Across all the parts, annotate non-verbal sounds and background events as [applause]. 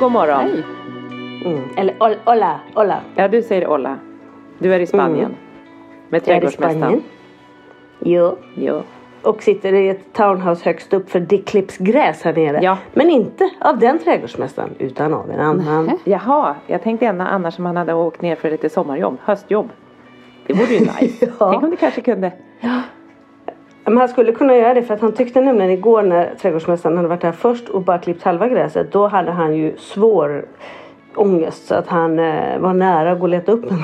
God morgon. Hej. Mm. Eller ol- hola, hola. Ja, du säger Olla. Du är i Spanien. Mm. Med trädgårdsmästaren. Jo. Jo. Och sitter i ett townhouse högst upp för det klipps gräs här nere. Ja. Men inte av den trädgårdsmästaren utan av en annan. Jaha, jag tänkte ändå annars om han hade åkt ner för lite sommarjobb, höstjobb. Det vore ju [laughs] nice. Ja. Tänk om du kanske kunde. Men han skulle kunna göra det för att han tyckte nämligen igår när trädgårdsmästaren hade varit här först och bara klippt halva gräset. Då hade han ju svår ångest så att han eh, var nära att gå och leta upp en,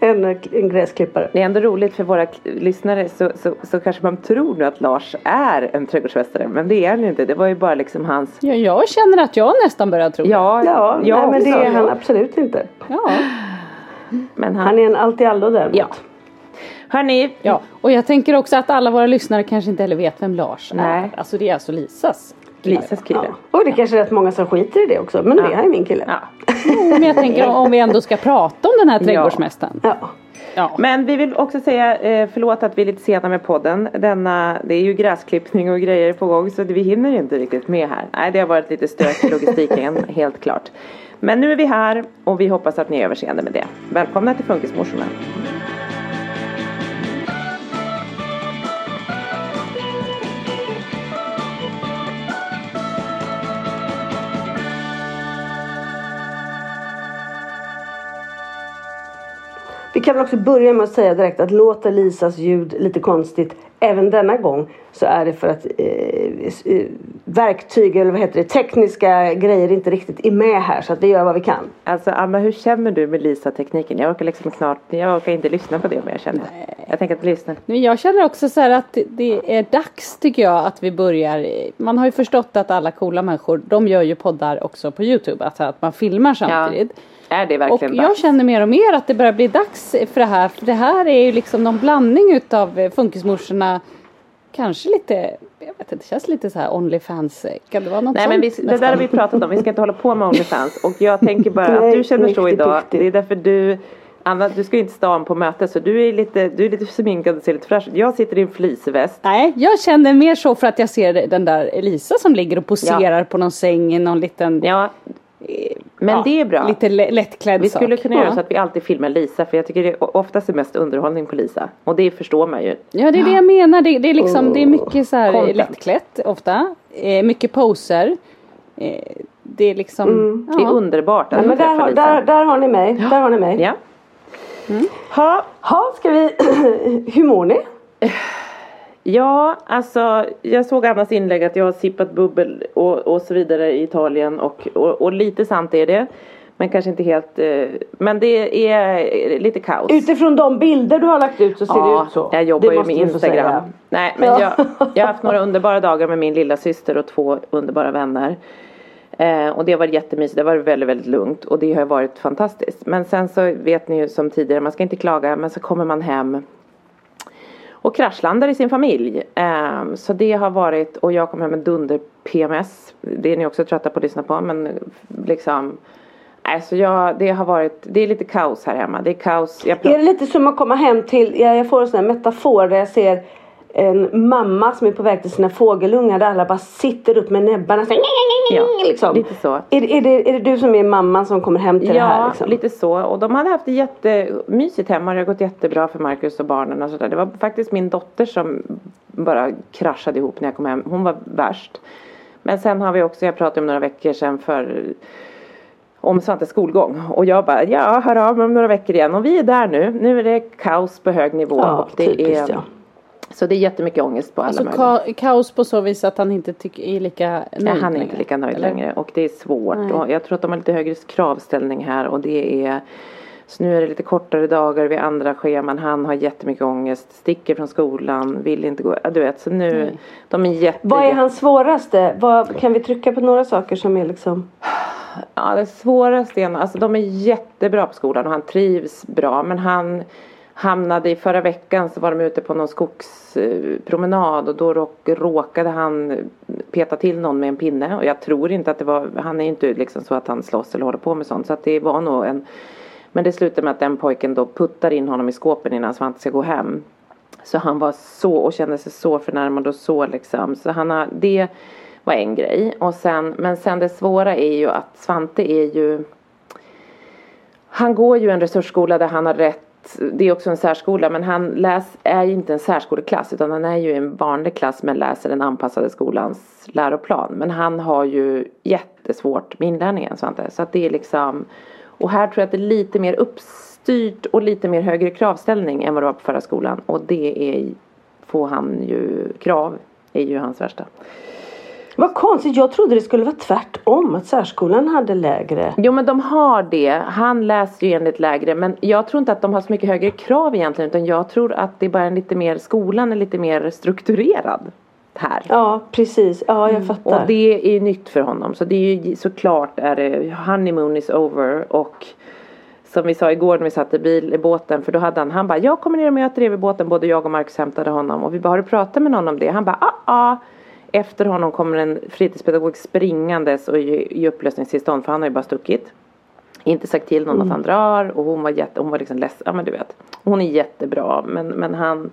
[laughs] en, en gräsklippare. Det är ändå roligt för våra lyssnare så, så, så kanske man tror nu att Lars är en trädgårdsmästare. Men det är han ju inte. Det var ju bara liksom hans... Ja, jag känner att jag nästan börjar tro Ja, Ja, jag nej, men det är han absolut inte. Ja. Men han... Han är en allt-i-allo däremot. Ja. Hörni, ja. Och jag tänker också att alla våra lyssnare kanske inte heller vet vem Lars Nej. är. Alltså det är alltså Lisas. Lisas kille. Ja. Och det är kanske är rätt många som skiter i det också. Men det är min kille. Ja. Jo, men jag tänker om vi ändå ska prata om den här trädgårdsmästaren. Ja. Ja. Men vi vill också säga eh, förlåt att vi är lite sena med podden. Denna, det är ju gräsklippning och grejer på gång så vi hinner inte riktigt med här. Nej, det har varit lite stök i logistiken, [laughs] helt klart. Men nu är vi här och vi hoppas att ni är överseende med det. Välkomna till Funkismorsorna. Kan väl också börja med att säga direkt att låter Lisas ljud lite konstigt även denna gång så är det för att eh, eh, verktyg eller vad heter det, tekniska grejer inte riktigt är med här så att vi gör vad vi kan. Alltså Anna, hur känner du med Lisa-tekniken? Jag orkar liksom knart, jag orkar inte lyssna på det om jag känner. Jag tänker att lyssna. Men jag känner också så här att det är dags tycker jag att vi börjar. Man har ju förstått att alla coola människor de gör ju poddar också på Youtube. Alltså att man filmar samtidigt. Är det Och verkligen jag dags? känner mer och mer att det börjar bli dags för det här. För det här är ju liksom någon blandning utav eh, funkismorsorna. Kanske lite, jag vet inte, det känns lite så här Onlyfans. Kan det vara något Nej sånt? men vi, det där har vi pratat om, vi ska inte hålla på med Onlyfans. [laughs] Och jag tänker bara att du känner så idag. Det är därför du Anna, du ska ju inte stan på möte så du är lite, du är lite sminkad och ser lite fräsch. Jag sitter i en fleeceväst. Nej, jag känner mer så för att jag ser den där Elisa som ligger och poserar på någon säng i någon liten Ja, men ja, det är bra. Lite lä- lättklädd Vi skulle sak. kunna ja. göra så att vi alltid filmar Lisa för jag tycker det är oftast är mest underhållning på Lisa. Och det förstår man ju. Ja det är det jag menar. Det, det är liksom det är mycket så här Content. lättklätt ofta. Eh, mycket poser. Eh, det är liksom. Mm. Det är ja. underbart att Ja, men där, Lisa. där, där har ni mig. Där har ni mig. Ja. Ha, Ha, ska vi... [clears throat] Hur mår ni? [clears throat] Ja, alltså jag såg Annas inlägg att jag har sippat bubbel och, och så vidare i Italien och, och, och lite sant är det. Men kanske inte helt, eh, men det är lite kaos. Utifrån de bilder du har lagt ut så ser det ut så. jag jobbar Det ju med Instagram. Nej, men Ja. jag, jag har haft några underbara dagar med min lilla syster och två underbara vänner. Eh, och det har varit jättemysigt, det har varit väldigt, väldigt lugnt och det har varit fantastiskt. Men sen så vet ni ju som tidigare, man ska inte klaga, men så kommer man hem och kraschlandar i sin familj. Eh, så det har varit, och jag kom hem med dunder-PMS. Det är ni också trötta på att lyssna på, men liksom Alltså jag, det har varit, det är lite kaos här hemma. Det är kaos. Är det lite som att komma hem till, jag, jag får en sån här metafor där jag ser en mamma som är på väg till sina fågelungar där alla bara sitter upp med näbbarna så, Ja, liksom. lite så. Är, är, det, är det du som är mamman som kommer hem till det här? Ja, Liksom? lite så. Och de hade haft det jättemysigt hemma. Det har gått jättebra för Marcus och barnen och sådär. Det var faktiskt min dotter som bara kraschade ihop när jag kom hem. Hon var värst. Men sen har vi också, jag pratade om några veckor sedan för om Svantes skolgång. Och jag bara, ja, hör av mig om några veckor igen. Och vi är där nu. Nu är det kaos på hög nivå. Ja, och det typiskt är, ja. Så det är jättemycket ångest på alla Alltså möjliga. ka- kaos på så vis att han inte tycker, är lika nöjd Nej, han är längre, inte lika nöjd eller? längre och det är svårt. Nej. Och jag tror att de har lite högre kravställning här och det är så nu är det lite kortare dagar vid andra scheman. Han har jättemycket ångest, sticker från skolan, vill inte gå. Du vet, så nu, Nej. de är jätte... Vad är hans svåraste? Vad, kan vi trycka på några saker som är liksom Ja, det svåraste är, alltså de är jättebra på skolan och han trivs bra men han hamnade i förra veckan så var de ute på någon skogspromenad och då råkade han peta till någon med en pinne och jag tror inte att det var, han är inte liksom så att han slåss eller håller på med sånt så att det var nog en men det slutade med att den pojken då puttar in honom i skåpen innan Svante ska gå hem. Så han var så och kände sig så förnärmad och så liksom. Så han har, det var en grej. Och sen, men sen det svåra är ju att Svante är ju Han går ju en resursskola där han har rätt det är också en särskola men han läs, är ju inte en särskoleklass utan han är ju i en vanlig klass men läser den anpassade skolans läroplan. Men han har ju jättesvårt med inlärningen Svante. Så att det är liksom Och här tror jag att det är lite mer uppstyrt och lite mer högre kravställning än vad det var på förra skolan. Och det är får han ju krav är ju hans värsta. Vad konstigt, jag trodde det skulle vara tvärtom. Att särskolan hade lägre. Jo men de har det. Han läser ju enligt lägre men jag tror inte att de har så mycket högre krav egentligen utan jag tror att det är bara en lite mer, skolan är lite mer strukturerad här. Ja precis, ja jag fattar. Och det är nytt för honom så det är ju såklart är det honeymoon is over och som vi sa igår när vi satt i, bil, i båten för då hade han, han bara jag kommer ner och möter er vid båten både jag och Marcus hämtade honom och vi bara har du pratat med någon om det? Han bara ah ah efter honom kommer en fritidspedagog springandes och i, upplösningstillstånd för han har ju bara stuckit. Inte sagt till någon att han drar och hon var jätte, hon var liksom ledsen, ja men du vet. Hon är jättebra men, men han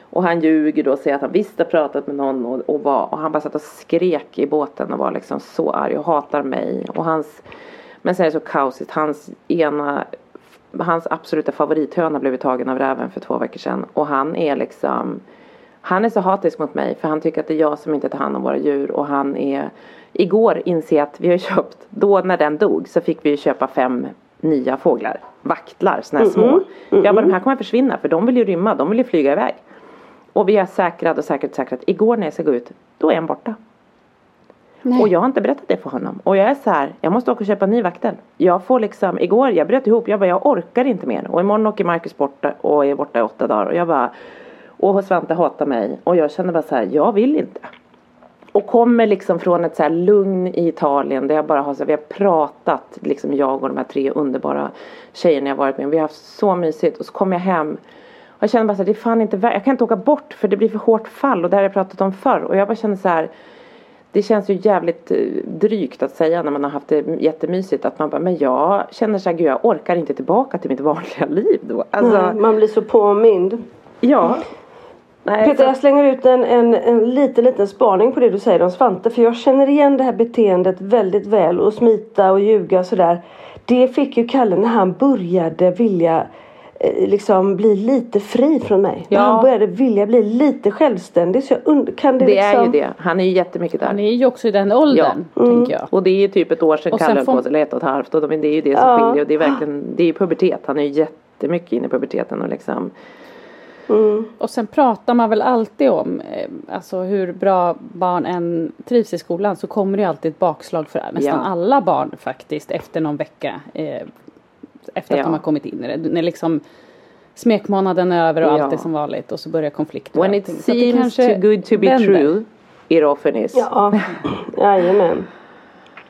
och han ljuger då och säger att han visst har pratat med någon och, och, var, och han bara satt och skrek i båten och var liksom så arg och hatar mig och hans Men sen är det så kaosigt, hans ena Hans absoluta favorithöna blev tagen av räven för två veckor sedan och han är liksom han är så hatisk mot mig för han tycker att det är jag som inte tar hand om våra djur och han är Igår inser jag att vi har köpt, då när den dog så fick vi ju köpa fem nya fåglar Vaktlar, såna här små Jag bara de här kommer att försvinna för de vill ju rymma, de vill ju flyga iväg Och vi har säkrat och säkrat och säkrat Igår när jag ska gå ut, då är en borta Nej. och jag har inte berättat det för honom. Och jag är så här, jag måste åka och köpa en ny vaktel. Jag får liksom, igår, jag bröt ihop, jag bara, jag orkar inte mer. Och imorgon åker Marcus borta och är borta i åtta dagar. Och jag bara, och Svante hatar mig. Och jag känner bara så här, jag vill inte. Och kommer liksom från ett så här lugn i Italien där jag bara har så här, vi har pratat, liksom jag och de här tre underbara tjejerna jag varit med Vi har haft så mysigt och så kommer jag hem och jag känner bara så här, det är fan inte värt, jag kan inte åka bort för det blir för hårt fall och det har jag pratat om förr. Och jag bara känner så här det känns ju jävligt eh, drygt att säga när man har haft det jättemysigt att man bara, men jag känner så här, gud jag orkar inte tillbaka till mitt vanliga liv då. Alltså, Nej, man blir så påmind. ja. Nej, Peter, jag slänger ut en, en, en liten, liten spaning på det du säger om Svante. För jag känner igen det här beteendet väldigt väl. Och smita och ljuga och sådär. Det fick ju Kalle när han började vilja eh, liksom bli lite fri från mig. När Ja. han började vilja bli lite självständig. Så jag und- kan det, det liksom... är ju det. Han är ju jättemycket där. Han är ju också i den åldern, tänker jag. Och det är ju typ ett år sedan Och Kalle höll får- på sig, eller ett och ett halvt. Och de- det är ju det som Ja. skiljer. Och det är verkligen, det är ju pubertet. Han är ju jättemycket inne i puberteten och liksom. Och sen pratar man väl alltid om eh, alltså hur bra barn än trivs i skolan så kommer det ju alltid ett bakslag för nästan Ja. alla barn faktiskt efter någon vecka. Eh, efter att Ja. de har kommit in i det. När liksom smekmånaden är över och Ja. allt är som vanligt och så börjar konflikter. och When it seems too good to be vänder. true, it often is. Ja, [laughs] jajamän.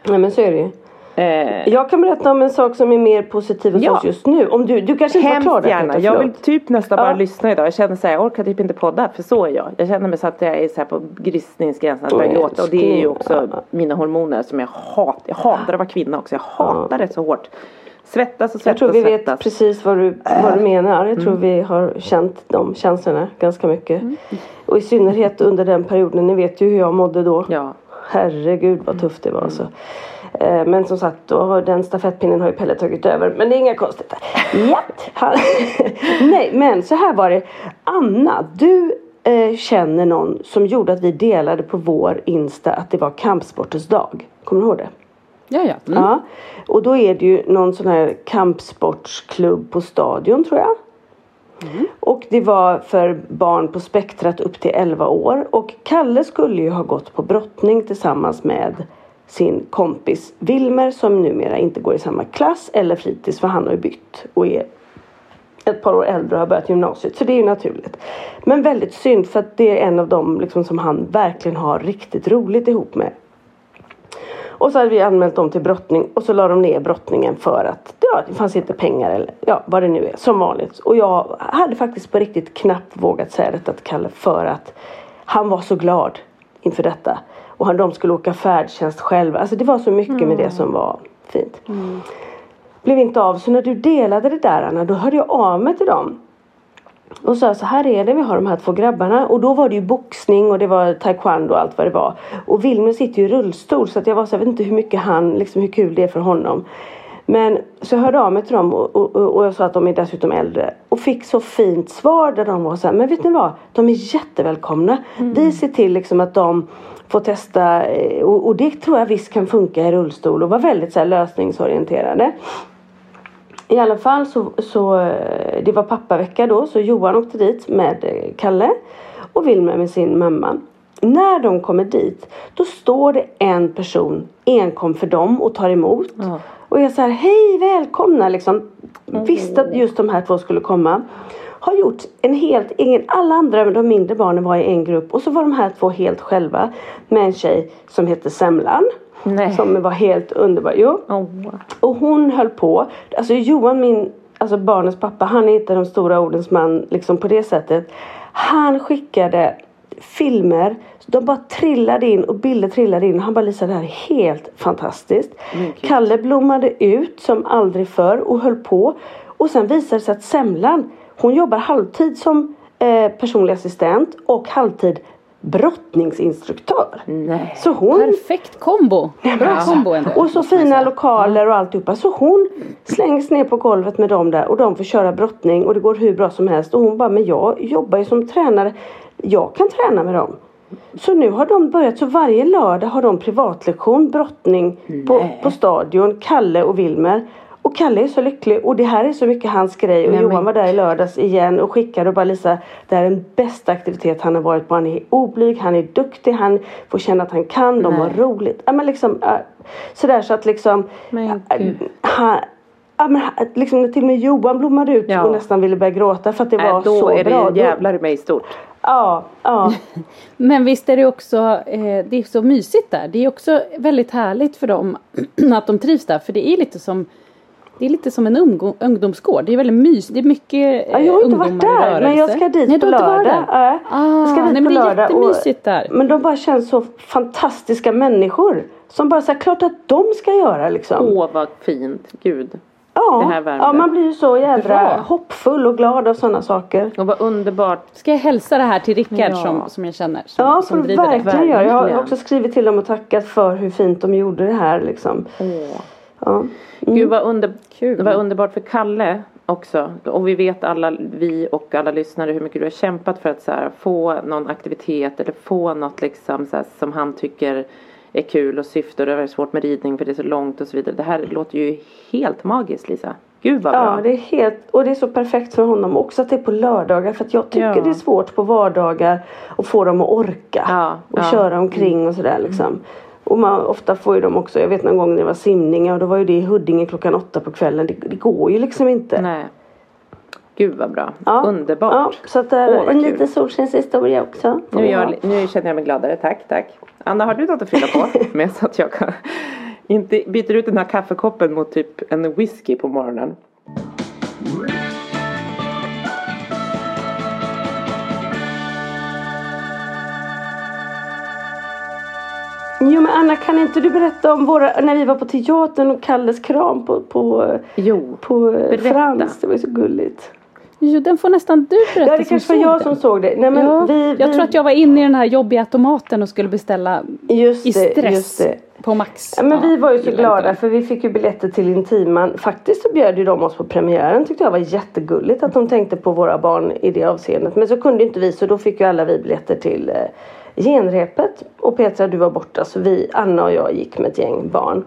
Nej men så är det ju. Eh, Jag kan berätta om en sak som är mer positiv hos Ja. oss just nu. Om du, du kanske inte var klar Hemskt där gärna. Peter, Jag vill typ nästan bara Ja. lyssna idag. Jag känner så här, jag orkar typ inte podda. För så är jag. Jag känner mig så att jag är så här på gristningsgränsen att börja Åh, gråta. Och det är ju också Ja. mina hormoner som jag hatar. Jag hatar att vara kvinna också. Jag hatar det så hårt. Svettas och Jag svettas tror och vi vet precis vad du, vad du menar. Jag Mm. tror vi har känt de känslorna ganska mycket. Och i synnerhet under den perioden. Ni vet ju hur jag mådde då. Ja. Herregud vad tufft det var alltså. Eh, Men som sagt, då den stafettpinnen har ju Pelle tagit över. Men det är inga konstigheter. Ja. Han- [laughs] Nej, men så här var det. Anna, du eh, känner någon som gjorde att vi delade på vår Insta att det var kampsportens dag. Kommer du ihåg det? Ja, ja. Mm. Ja. Och då är det ju någon sån här kampsportsklubb på Stadion tror jag. Och det var för barn på spektrat upp till 11 år. Och Kalle skulle ju ha gått på brottning tillsammans med sin kompis Wilmer som numera inte går i samma klass eller fritids för han har ju bytt och är ett par år äldre och har börjat gymnasiet. Så det är ju naturligt. Men väldigt synd för att det är en av dem liksom som han verkligen har riktigt roligt ihop med. Och så hade vi anmält dem till brottning och så la de ner brottningen för att ja, det fanns inte pengar eller ja, vad det nu är. Som vanligt. Och jag hade faktiskt på riktigt knappt vågat säga detta till Kalle för att han var så glad inför detta. Och han, de skulle åka färdtjänst själva. Alltså det var så mycket med det som var fint. Blev inte av. Så när du delade det där Anna, då hörde jag av mig till dem. Och sa så här är det, vi har de här två grabbarna. Och då var det ju boxning och det var taekwondo och allt vad det var. Och Wilmer sitter ju i rullstol så att jag var så jag vet inte hur mycket han, liksom hur kul det är för honom. Men så jag hörde av mig till dem och, och, och jag sa att de är dessutom äldre. Och fick så fint svar där de var så här, men vet ni vad? De är jättevälkomna. Vi ser till liksom att de får testa eh, och, och det tror jag visst kan funka i rullstol och var väldigt så här lösningsorienterade. I alla fall så, så eh, det var pappavecka då så Johan åkte dit med eh, Kalle och Wilmer med sin mamma. När de kommer dit då står det en person enkom för dem och tar emot. Och jag säger hej välkomna liksom. Visste att just de här två skulle komma. Har gjort en helt egen, alla andra de mindre barnen var i en grupp och så var de här två helt själva med en tjej som heter Semlan. Nej. Som var helt underbar. Jo. Oh. Och hon höll på. Alltså Johan, min, alltså barnens pappa, han är inte de stora ordens man liksom på det sättet. Han skickade filmer. De bara trillade in och bilder trillade in. Han bara Lisa det här är helt fantastiskt. Kalle blommade ut som aldrig förr och höll på. Och sen visade det sig att Semlan, hon jobbar halvtid som eh, personlig assistent och halvtid brottningsinstruktör. Nej. Så hon Perfekt kombo. Bra kombo ändå. och så fina lokaler och alltihopa. Så hon slängs ner på golvet med dem där och de får köra brottning och det går hur bra som helst. Och hon bara, men jag jobbar ju som tränare. Jag kan träna med dem. Så nu har de börjat, så varje lördag har de privatlektion brottning på, på stadion. Kalle och Wilmer. Och Kalle är så lycklig och det här är så mycket hans grej. Och Nej, Johan men- var där i lördags igen och skickade och bara Lisa, det här är den bästa aktivitet han har varit på. Han är oblyg, han är duktig, han får känna att han kan, de har roligt. Ja, men liksom, äh, sådär så att liksom Men äh, gud. han, ja, men, liksom, när till och med Johan blommade ut Ja. och nästan ville börja gråta för att det var Nej, då så är bra. det Då- ju jävlar i mig stort. Ja, ja. [laughs] Men visst är det också, eh, det är så mysigt där. Det är också väldigt härligt för dem [clears throat] att de trivs där. För det är lite som, det är lite som en ungdom, ungdomsgård. Det är väldigt mysigt. Det är mycket Ja, jag har inte ungdomar varit där men jag ska dit Nej, på lördag. Ja, jag ska Ah, dit nej, på men det är lördag. jättemysigt där. Men de bara känns så fantastiska människor. Som bara säger klart att de ska göra liksom. Åh vad fint. Gud. ja, det ja, man blir ju så jädra Bra. hoppfull och glad av sådana saker. Och vad underbart. Ska jag hälsa det här till Rickard Ja. som, som jag känner? Som, Ja, som driver det. verkligen göra. Jag har också skrivit till dem och tackat för hur fint de gjorde det här liksom. Åh. Ja. Gud vad, under, Kul. var underbart för Kalle också. Och vi vet alla, vi och alla lyssnare hur mycket du har kämpat för att så här, få någon aktivitet eller få något liksom så här, som han tycker är kul och syfte och det är svårt med ridning för det är så långt och så vidare. Det här låter ju helt magiskt Lisa. Gud vad bra. Ja, det är helt, och det är så perfekt för honom också att det är på lördagar för att jag tycker Ja. det är svårt på vardagar att få dem att orka Ja, och ja. köra omkring och sådär liksom. Och man, ofta får ju de också, jag vet någon gång när det var simningar och då var ju det i Huddinge klockan åtta på kvällen. Det, det går ju liksom inte. Nej. Gud vad bra. Ja. Underbart. Ja, så att är Åh, en kul. liten solskenshistoria också. Nu, jag, nu känner jag mig gladare. Tack, tack. Anna, har du något att fylla på [laughs] med så att jag kan inte byter ut den här kaffekoppen mot typ en whisky på morgonen? Jo men Anna kan inte du berätta om våra, när vi var på teatern och Kalles kram på, på, Jo, på Berätta. Frans. Det var ju så gulligt. Jo, den får nästan du berätta Ja det kanske var jag den. som såg det. Nej, men ja, vi, jag vi, tror att jag var inne i den här jobbiga automaten och skulle beställa just i stress Just det. på Max. Ja, men vi var ju så glada det. för vi fick ju biljetter till Intiman. Faktiskt så bjöd ju de oss på premiären. Tyckte jag var jättegulligt att de tänkte på våra barn i det avseendet. Men så kunde inte vi så då fick ju alla vi biljetter till eh, genrepet. Och Petra du var borta så vi, Anna och jag gick med ett gäng barn.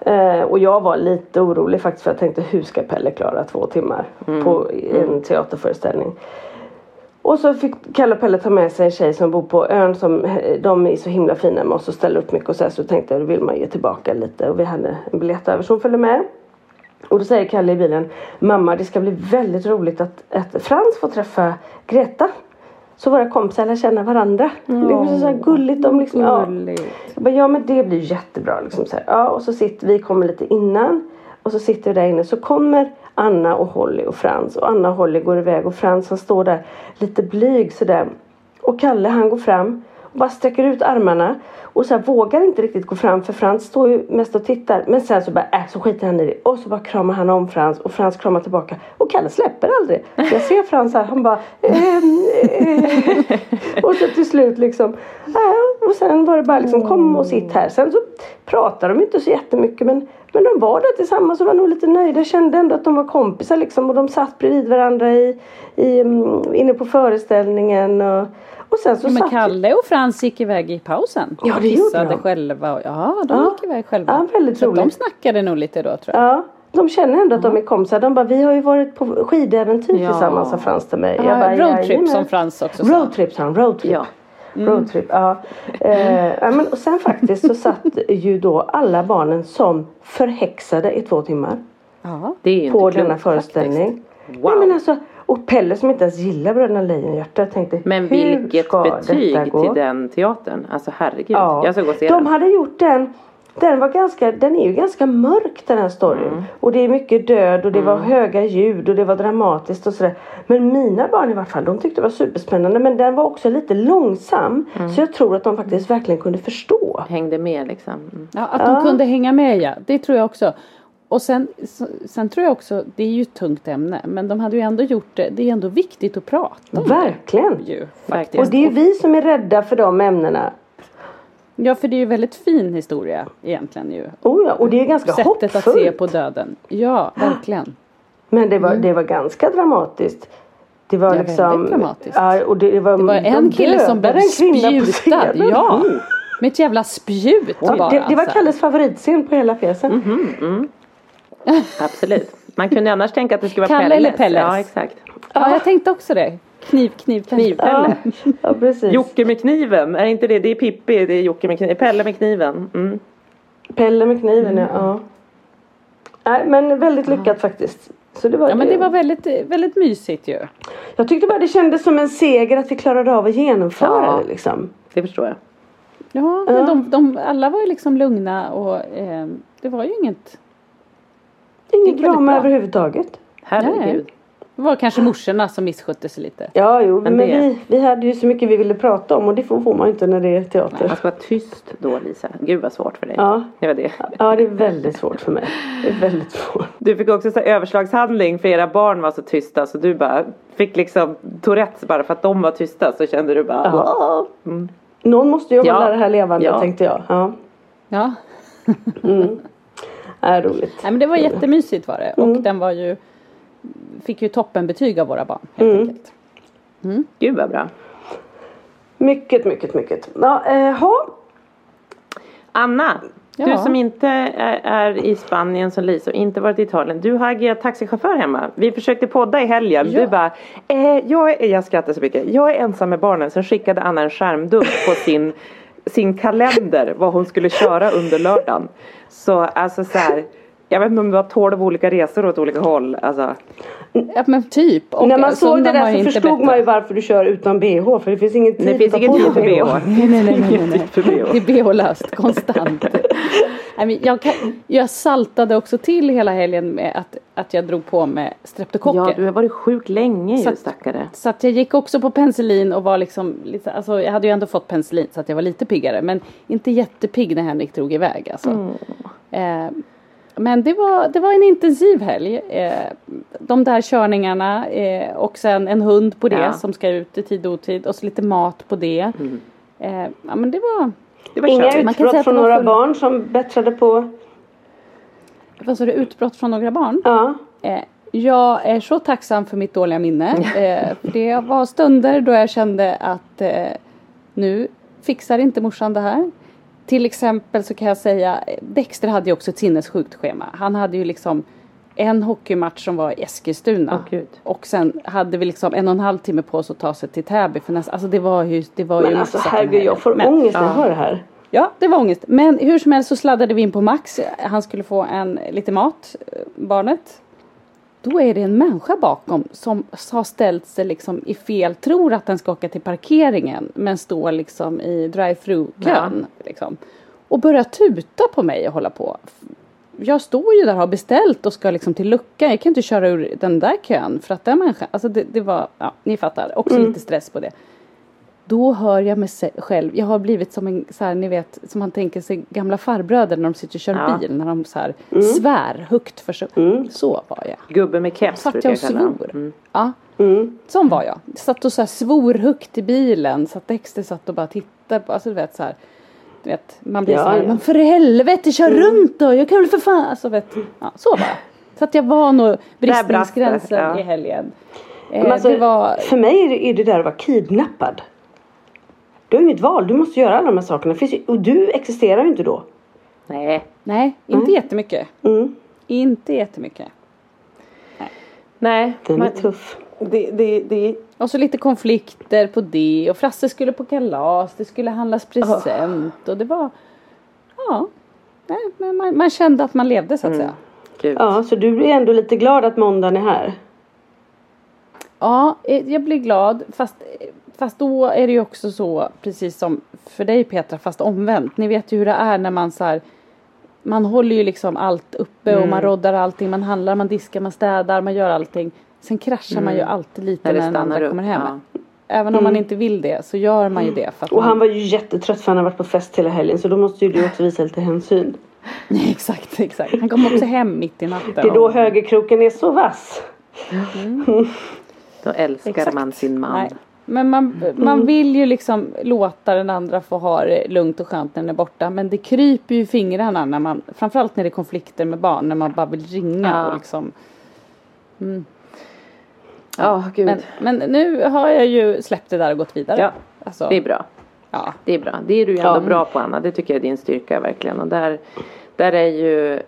Eh, och jag var lite orolig faktiskt för jag tänkte hur ska Pelle klara två timmar på en teaterföreställning. Och så fick Kalle och Pelle ta med sig en tjej som bor på ön som de är så himla fina med oss och ställer upp mycket och så, här, så tänkte jag då vill man ge tillbaka lite och vi hade en biljett över så hon följde med. Och då säger Kalle i bilen Mamma det ska bli väldigt roligt att, att Frans får träffa Greta. Så våra kompisar lär känna varandra. Det är så här gulligt. De liksom, ja. Jag bara, ja men det blir jättebra. Liksom så här. Ja, och så sitter vi, kommer lite innan. Och så sitter vi där inne. Så kommer Anna och Holly och Frans. Och Anna och Holly går iväg. Och Frans han står där lite blyg sådär. Och Kalle han går fram. Bara sträcker ut armarna. Och så här, vågar inte riktigt gå fram. För Frans står ju mest och tittar. Men sen så bara, äh, så skiter han i det. Och så bara kramar han om Frans. Och Frans kramar tillbaka. Och Kalle släpper aldrig. Jag ser Frans här. Han bara, ehm, eh. [laughs] Och så till slut liksom. äh, och sen var det bara liksom kom och sitt här. Sen så pratade de inte så jättemycket men, men de var där tillsammans och var nog lite nöjda. Kände ändå att de var kompisar liksom. Och de satt bredvid varandra i, i, mm, inne på föreställningen. Och, och sen så Men satt Kalle och Frans gick iväg i pausen. Ja, det gjorde de. själva. och- Ja, de Ja. gick iväg själva. Ja, väldigt så att de roligt. snackade nog lite då tror jag. Ja, de känner ändå att de är kompisar. De bara, vi har ju varit på skidäventyr Ja. tillsammans sa Frans till mig. Ja, roadtrip som Frans också sa. Roadtrip sa han, roadtrip. Ja. Roadtrip, ja. Eh, ja men, och sen faktiskt så satt [laughs] ju då alla barnen som förhäxade i två timmar Ja. Det är ju på inte denna föreställning. faktiskt. Wow. Nej, men alltså, och Pelle som inte ens gillar Bröderna Lejonhjärta tänkte Men hur vilket ska betyg detta gå? till den teatern. Alltså herregud. Ja. Jag ska gå och se De den. hade gjort den den, var ganska, den är ju ganska mörk den här storyn. Mm. Och det är mycket död och det var höga ljud och det var dramatiskt och sådär. Men mina barn i vart fall, de tyckte det var superspännande. Men den var också lite långsam. Mm. Så jag tror att de faktiskt verkligen kunde förstå. Hängde med liksom. Mm. Ja, att de kunde hänga med ja. Det tror jag också. Och sen, sen tror jag också, det är ju ett tungt ämne. Men de hade ju ändå gjort det. Det är ändå viktigt att prata om Verkligen. det. Ju, Och faktiskt. det är ju vi som är rädda för de ämnena. Ja, för det är ju väldigt fin historia egentligen ju. Oh ja, och det är ganska Sättet att hoppfullt. se på döden. Ja, verkligen. Men det var, det var ganska dramatiskt. Det var Ja, liksom... väldigt dramatiskt. Ja, och det, var, Det var de en kille som blev på spjutad. scenen. Ja, Mm. med ett jävla spjut Ja, bara. det, det var alltså. Kalles favoritscen på hela pjäsen. [laughs] Absolut. Man kunde annars tänka att det skulle vara Kalle Pelles. eller Pelles? Ja exakt. Ja, jag tänkte också det. Kniv, kniv, kniv. Ja, ja precis. Jocke med kniven. Är inte det? Det är Pippi. Det är Jocke med kniven. Pelle med kniven. Mm. Pelle med kniven ja. ja. Nej, men väldigt lyckat faktiskt. Så det var, Ja, men det var väldigt, väldigt mysigt ju. Jag tyckte bara det kändes som en seger att vi klarade av att genomföra Ja. det liksom. Det förstår jag. Ja, men de, de, alla var ju liksom lugna och eh, det var ju inget. Inget drama bra. överhuvudtaget. Herregud. Det var kanske morsorna som misskötte sig lite. Ja, jo, men, Men det- vi, vi hade ju så mycket vi ville prata om och det får, får man ju inte när det är teater. Man ska vara tyst då Lisa. Gud vad svårt för dig. Ja. Det var det. Ja, det är väldigt svårt för mig. Det är väldigt svårt. Du fick också så överslagshandling för era barn var så tysta så du bara fick liksom Tourettes bara för att de var tysta så kände du bara Ja. Mm. Någon måste ju Ja. hålla det här levande Ja. tänkte jag. Ja, Ja, är roligt. Nej, men det var jättemysigt var det. Och Mm. den var ju fick ju toppenbetyg av våra barn helt Mm. enkelt. Gud vad bra. Mycket, mycket, mycket. Ja, eh, ha. Anna, Ja. Du som inte är, är i Spanien som Lisa och inte varit i Italien. Du har agerat taxichaufför hemma. Vi försökte podda i helgen. Ja. Du bara, eh, jag, är, jag skrattar så mycket. Jag är ensam med barnen. Sen skickade Anna en skärmdump på sin, sin kalender. Vad hon skulle köra under lördagen. Så alltså så här. Jag vet inte om det var 12 olika resor åt olika håll. Alltså, Ja, men typ. Och När man såg det där så förstod bättre. man ju varför du kör utan bh. För det finns ingen tid det finns att ta ingen tid för bh. Nej, nej, nej, nej, [laughs] nej. För bh. Det är bh-löst konstant. Jag, kan, jag saltade också till hela helgen med att, att jag drog på med streptokocker. Ja, du har varit sjuk länge Så ju stackare. Så att jag gick också på penicillin och var liksom lite, alltså jag hade ju ändå fått penicillin så att jag var lite piggare. Men inte jättepigg när Henrik drog iväg alltså. Eh, men det var, det var en intensiv helg. Eh, de där körningarna eh, och sen en hund på det Ja. som ska ut i tid och otid och så lite mat på det. Eh, ja men det var, Det var Inga körigt. Man kan säga utbrott från några full- barn som bättrade på. vad sa du, utbrott från några barn? Ja. Jag är så tacksam för mitt dåliga minne. [laughs] För det var stunder då jag kände att nu fixar inte morsan det här. Till exempel så kan jag säga, Dexter hade ju också ett sinnessjukt schema. Han hade ju liksom en hockeymatch som var i Eskilstuna. Gud. och sen hade vi liksom en och en halv timme på oss att ta sig till Täby. För nästa, alltså det var ju, det var ju Men alltså massa herregud jag får Men- ångest när jag hör det här. Ja, det var ångest. Men hur som helst så sladdade vi in på Max. Han skulle få en, lite mat, eh, barnet. Då är det en människa bakom som har ställt sig liksom i fel, tror att den ska åka till parkeringen men står liksom i drive-through-kön. Liksom, och börjar tuta på mig och hålla på. Jag står ju där och har beställt och ska liksom till luckan. Jag kan inte köra ur den där kön för att den människan, alltså det, det var, ja ni fattar, också lite stress på det. Då hör jag mig själv, jag har blivit som en, så här, ni vet, som man tänker sig gamla farbröder när de sitter och kör Ja. bil, när de så här svär högt för sig. Så var jag. Gubbe med keps Satt jag och svor. Mm. Ja, sån var jag. Satt och så här svor högt i bilen, så att Dexter satt och bara tittade på, alltså du vet så här. Du vet, man blir Ja, så här, ja. men för helvete kör runt då, jag kan väl för fan, alltså vet, ja, så var jag. Så att jag var nog bristningsgränsen ja. i helgen. Eh, alltså, var, För mig är det, är det där att vara kidnappad. Du har inget val, du måste göra alla de här sakerna. Finns ju, och du existerar ju inte då. Nej. nej, inte jättemycket. Mm. Inte jättemycket. Nej. Den är man- tuff. Det, det, det, Och så lite konflikter på det och Frasse skulle på kalas, det skulle handlas present och det var Ja, nej, men man, man kände att man levde så att säga. gud. Ja, så du är ändå lite glad att måndagen är här. Ja, eh, jag blir glad fast, fast då är det ju också så precis som för dig Petra fast omvänt. Ni vet ju hur det är när man så här man håller ju liksom allt uppe och man roddar allting, man handlar, man diskar, man städar, man gör allting. Sen kraschar man ju alltid lite När när, den andra upp, kommer hem. ja. Även om man inte vill det så gör man ju det. För Och man... han var ju jättetrött för han har varit på fest hela helgen. Så då måste ju du också visa lite hänsyn. Nej, [laughs] exakt, exakt. Han kom också hem mitt i natten. Det är då högerkroken är så vass. [laughs] Då älskar Exakt. man sin man. Nej. Men man, man vill ju liksom låta den andra få ha det lugnt och skönt när den är borta. Men det kryper ju i fingrarna när man, framförallt när det är konflikter med barn, när man bara vill ringa Ja. och liksom. Ja, gud. Men, men nu har jag ju släppt det där och gått vidare. Ja, alltså, det är bra. Ja. Det är bra. Det är du ju ändå Ja. bra på Anna. Det tycker jag är din styrka verkligen. Och där, där är ju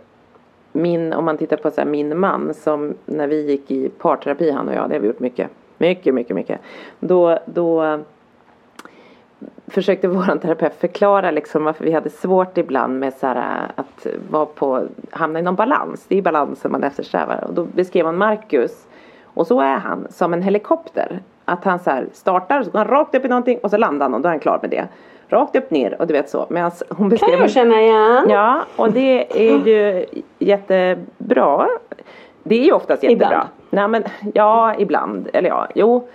min, om man tittar på så här, min man som när vi gick i parterapi han och jag, det har vi gjort mycket. Mycket, mycket, mycket. Då, då försökte vår [laughs] terapeut förklara liksom varför vi hade svårt ibland med så här, att vara på, hamna i någon balans. Det är balansen man eftersträvar. Och då beskrev han Marcus, och så är han, som en helikopter. Att han så här startar, så går han rakt upp i någonting och så landar han och då är han klar med det. Rakt upp ner och du vet så. Medan hon Kan beskrev jag känna igen. Ja, och det är ju [gasps] jättebra. Det är ju oftast jättebra. Ibland. Nej, men, ja, ibland. Eller ja, jo.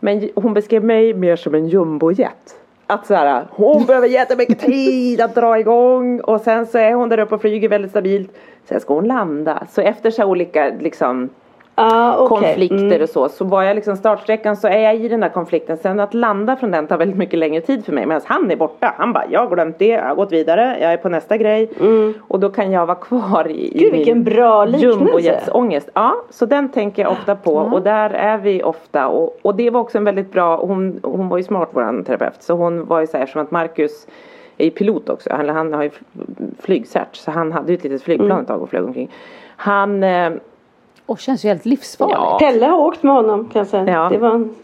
Men hon beskrev mig mer som en jumbojet. Att så här, hon [laughs] behöver jättemycket tid att dra igång och sen så är hon där uppe och flyger väldigt stabilt. Sen ska hon landa. Så efter så olika liksom Ah, okej. konflikter Mm. och så. Så var jag liksom startsträckan så är jag i den där konflikten. Sen att landa från den tar väldigt mycket längre tid för mig. Medan han är borta. Han bara, jag har glömt det, jag har gått vidare, jag är på nästa grej. Och då kan jag vara kvar i, i Mm. Gud, vilken bra jumbojetsångest. Ja, så den tänker jag ofta på. Och där är vi ofta. Och, och det var också en väldigt bra, hon, hon var ju smart våran terapeut. Så hon var ju så här som att Marcus är ju pilot också. Han, han har ju flygcert så han hade ju ett litet flygplan ett tag och flög omkring. Han eh, Och känns ju helt livsfarligt. Ja. Pelle har åkt med honom kan jag säga. Ja. Det var en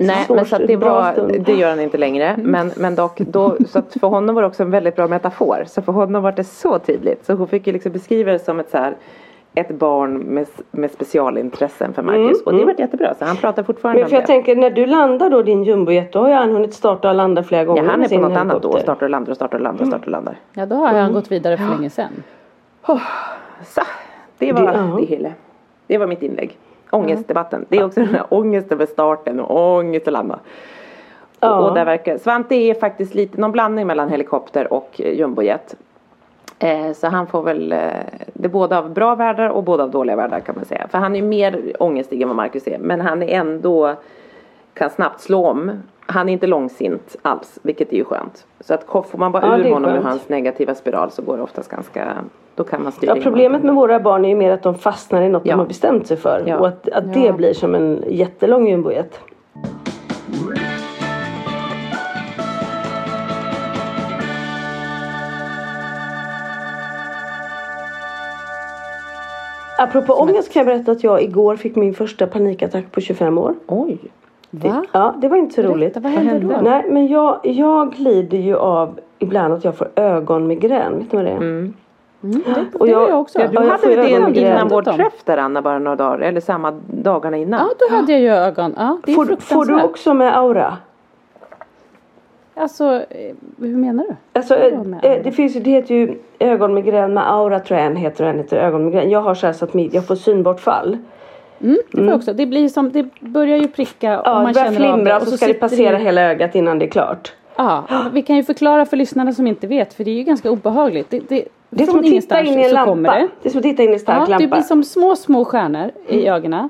Nej, men så att det, bra det gör han inte längre. Men, men dock, då, så att för honom var det också en väldigt bra metafor. Så för honom var det så tydligt. Så hon fick ju liksom beskriva det som ett så här ett barn med, med specialintressen för Marcus. och det var jättebra. Så han pratar fortfarande Men för om jag det. tänker när du landar då din jumbojet då har ju han hunnit starta och landa flera gånger Ja, han är på något annat då. helikopter. Startar och landar och startar och landar och startar och landar. Ja, då har han gått vidare för länge sedan. Så, det var Det- det, hela. Det var mitt inlägg. Ångestdebatten. Det är också den här ångesten med starten och ångest att landa. Ja. Och, och där verkar, Svante är faktiskt lite någon blandning mellan helikopter och eh, jumbojet. Eh, så han får väl, eh, det är både av bra världar och både av dåliga världar kan man säga. För han är mer ångestig än vad Marcus är. Men han är ändå, kan snabbt slå om. Han är inte långsint alls, vilket är ju skönt. Så att får man bara Ja, ur honom ur hans negativa spiral så går det oftast ganska, då kan man styra Ja, problemet med våra barn är ju mer att de fastnar i något Ja. de har bestämt sig för. Ja. Och att, att det blir som en jättelång jumbojet. Apropå ångest kan jag berätta att jag igår fick min första panikattack på 25 år. Oj. Va? Ja, det var inte så roligt. Berätta, vad hände då? Nej, men jag, jag lider ju av ibland att jag får ögonmigrän. Vet du vad det är? Mm, det, Och det jag- har jag också. Ja, du Ja, jag hade väl det innan vår träff där Anna, bara några dagar, eller samma dagarna innan? Ja, då hade jag ju ögon. Ja, det är Får, får du också med aura? Alltså, eh, hur menar du? Alltså, eh, eh, det finns ju, det heter ju ögonmigrän med aura tror jag en heter och en heter ögonmigrän. Jag har så här så att jag får synbortfall. Mm, det jag också. Det blir som, det börjar ju pricka Ja, och man det börjar känner av flimra det. och så ska det passera det- hela ögat innan det är klart. Ja, vi kan ju förklara för lyssnarna som inte vet för det är ju ganska obehagligt. Det, det, Det är som att titta in i en så lampa. det. Det är som att titta in i en stark Ja, det lampa. blir som små, små stjärnor i ögonen.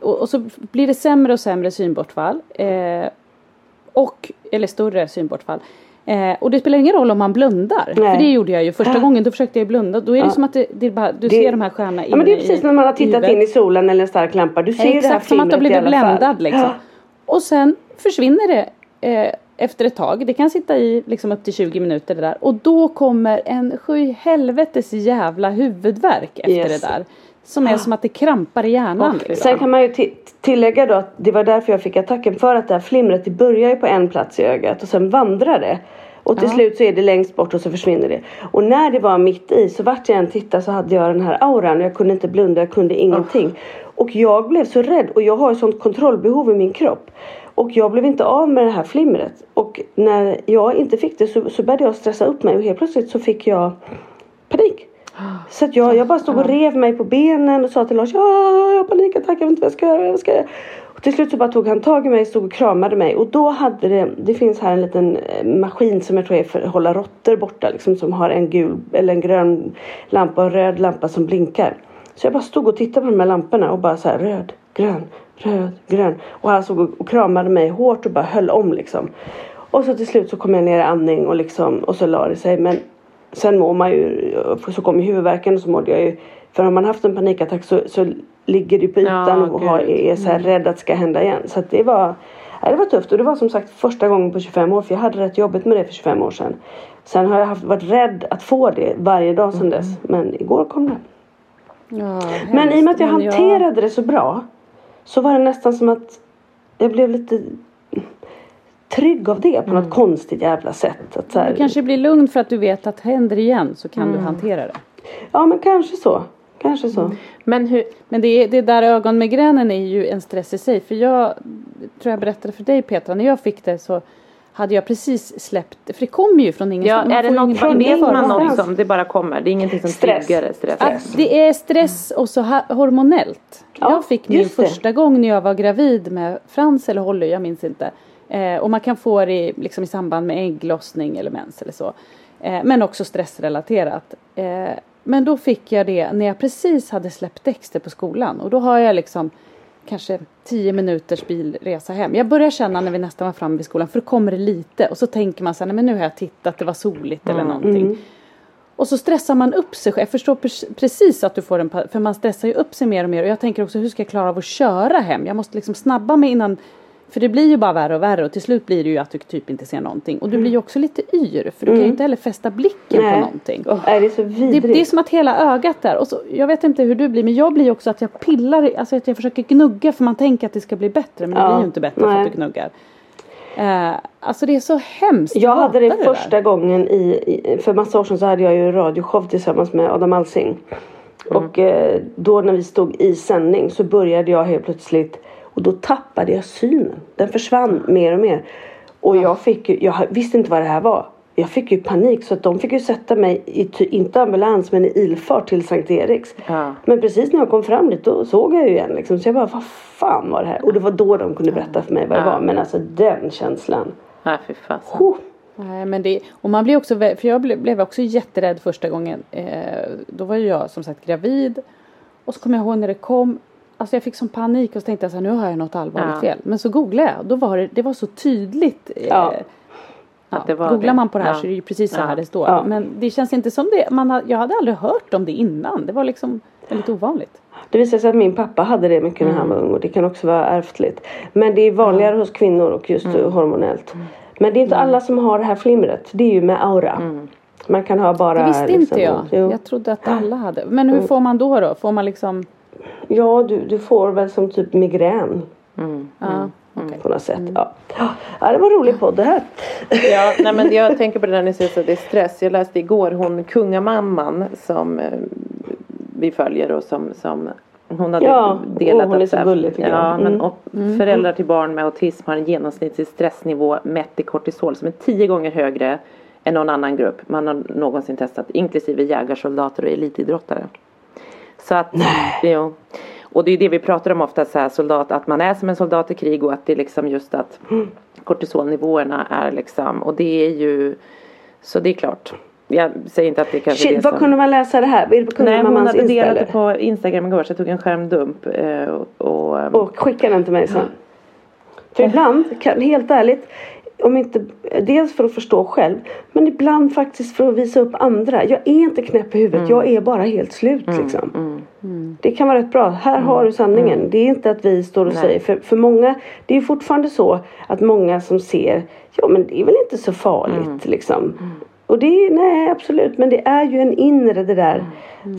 Och, och så blir det sämre och sämre synbortfall. Eh, och, eller större synbortfall. Eh, och det spelar ingen roll om man blundar. Nej. För det gjorde jag ju första gången. Då försökte jag blunda. Då är det som att det, det bara, du Det- ser de här stjärnorna Ja, men det är precis när man har tittat huvudet. in i solen eller en stark lampa. Du ser ju det här Exakt som att du har blivit bländad liksom. Ja. Och sen försvinner det eh, efter ett tag. Det kan sitta i liksom upp till 20 minuter det där. Och då kommer en sju helvetes jävla huvudvärk efter Yes. det där. Som är som att det krampar i hjärnan. liksom. Sen kan man ju ti- tillägga då att det var därför jag fick attacken. För att det här flimret det börjar ju på en plats i ögat och sen vandrar det. Och till slut så är det längst bort och så försvinner det. Och när det var mitt i så vart jag än tittade så hade jag den här auran. och Jag kunde inte blunda, jag kunde ingenting. Och jag blev så rädd och jag har ju sånt kontrollbehov i min kropp. Och jag blev inte av med det här flimret. Och när jag inte fick det så, så började jag stressa upp mig och helt plötsligt så fick jag panik. Så att jag, jag bara stod och rev mig på benen och sa till Lars, ja, jag har panikattack, jag vet inte vad jag ska göra, vad jag ska göra. Och till slut så bara tog han tag i mig, stod och kramade mig och då hade det, det finns här en liten eh, maskin som jag tror är för att hålla råttor borta liksom som har en gul eller en grön lampa och en röd lampa som blinkar. Så jag bara stod och tittade på de här lamporna och bara så här röd, grön, röd, grön. Och han och- och kramade mig hårt och bara höll om liksom. Och så till slut så kom jag ner i andning och liksom och så la det sig. Men sen mår man ju, så kom ju huvudvärken och så mådde jag ju. För har man haft en panikattack så, så ligger du på ytan Ja, och har, är så här rädd att det ska hända igen. Så att det var, ja, det var tufft och det var som sagt första gången på 25 år för jag hade rätt jobbigt med det för 25 år sedan. Sen har jag haft, varit rädd att få det varje dag sedan dess. Men igår kom det. Ja, Men i och med att jag hanterade det så bra så var det nästan som att jag blev lite trygg av det på något konstigt jävla sätt. Att så här, Du kanske blir lugn för att du vet att händer det igen så kan Mm. du hantera det. Ja men kanske så. Kanske så. Men hur, Men det, är- det där ögonmigränen är ju en stress i sig. För jag tror jag berättade för dig Petra, när jag fick det så hade jag precis släppt, för det kommer ju från ja, ingenstans. Man är det något, ingen från vet man något som det bara kommer? Det är ingenting som Stress. triggar det, stress? Att det är stress och så hormonellt. Ja, jag fick min det. första gång när jag var gravid med Frans eller Holly, jag minns inte. Eh, och man kan få det i, liksom i samband med ägglossning eller mens eller så. Eh, men också stressrelaterat. Eh, men då fick jag det när jag precis hade släppt Dexter på skolan. Och då har jag liksom kanske 10 minuters bilresa hem. Jag börjar känna när vi nästan var framme vid skolan, för då kommer det lite. Och så tänker man så här, nej men nu har jag tittat, det var soligt eller någonting. Och så stressar man upp sig själv. Jag förstår pre- precis att du får en för man stressar ju upp sig mer och mer. Och jag tänker också, hur ska jag klara av att köra hem? Jag måste liksom snabba mig innan För det blir ju bara värre och värre och till slut blir det ju att du typ inte ser någonting. Och du blir ju också lite yr för du kan ju inte heller fästa blicken Nej. på någonting. Nej, det är så Det, vidrigt. det är som att hela ögat där, och så, jag vet inte hur du blir men jag blir också att jag pillar, alltså att jag försöker gnugga för man tänker att det ska bli bättre men det Ja, blir ju inte bättre för nej. att du gnuggar. Eh, alltså det är så hemskt. Jag hade det där. första gången i, i, för massa år sedan så hade jag ju en radioshow tillsammans med Adam Alsing. Och eh, då när vi stod i sändning så började jag helt plötsligt och då tappade jag synen. Den försvann mer och mer. Och jag fick ju, jag visste inte vad det här var. Jag fick ju panik så att de fick ju sätta mig i, inte ambulans men i ilfart till Sankt Eriks. Ja. Men precis när jag kom fram dit då såg jag ju igen liksom. Så jag bara, vad fan var det här? Och det var då de kunde berätta för mig vad det Ja. var. Men alltså den känslan. Nej fy fasen. Oh. Nej, men det, och man blir också, för jag blev, blev också jätterädd första gången. Eh, då var ju jag som sagt gravid. Och så kommer jag ihåg när det kom. Alltså jag fick sån panik och så tänkte jag så här, nu har jag något allvarligt Ja. fel. Men så googlade jag då var det, det var så tydligt. Eh, Ja. ja, det var googlar det. man på det här Ja. så är det ju precis så Ja. här det står. Ja. Men det känns inte som det. Man jag hade aldrig hört om det innan. Det var liksom väldigt ovanligt. Det visade sig att min pappa hade det mycket när han var ung och det kan också vara ärftligt. Men det är vanligare hos kvinnor och just Mm. hormonellt. Men det är inte alla som har det här flimret. Det är ju med aura. Man kan ha bara... Det visste liksom, inte jag. Jo. Jag trodde att alla hade. Men hur får man då då? Får man liksom? Ja, du, du får väl som typ migrän Ja, okej. på något sätt. Ja. ja, det var en rolig podd det här. Ja, nej men jag tänker på det där ni säger så det är stress. Jag läste igår hon kungamamman som eh, vi följer och som, som hon hade Ja, delat åh, hon är att så här- gullig, tycker jag. Ja, men Mm. och föräldrar till barn med autism har en genomsnittlig stressnivå mätt i kortisol som är tio gånger högre än någon annan grupp man har någonsin testat inklusive jägarsoldater och elitidrottare. Så att, jo. Och det är det vi pratar om ofta så här, soldat, att man är som en soldat i krig och att det är liksom just att kortisolnivåerna är liksom, och det är ju, så det är klart. Jag säger inte att det kanske är Shit, det var som... kunde man läsa det här? Är på Nej, hon hade delat det på Instagram igår så jag tog en skärmdump eh, och, och, ehm, Och skicka den till mig sen. För ibland, helt ärligt, om inte, dels för att förstå själv, men ibland faktiskt för att visa upp andra. Jag är inte knäpp i huvudet, jag är bara helt slut liksom. Det kan vara rätt bra. Här har du sanningen. Det är inte att vi står och Nej. säger, för, för många, det är fortfarande så att många som ser, ja men det är väl inte så farligt liksom. Och det är, nej absolut, men det är ju en inre det där,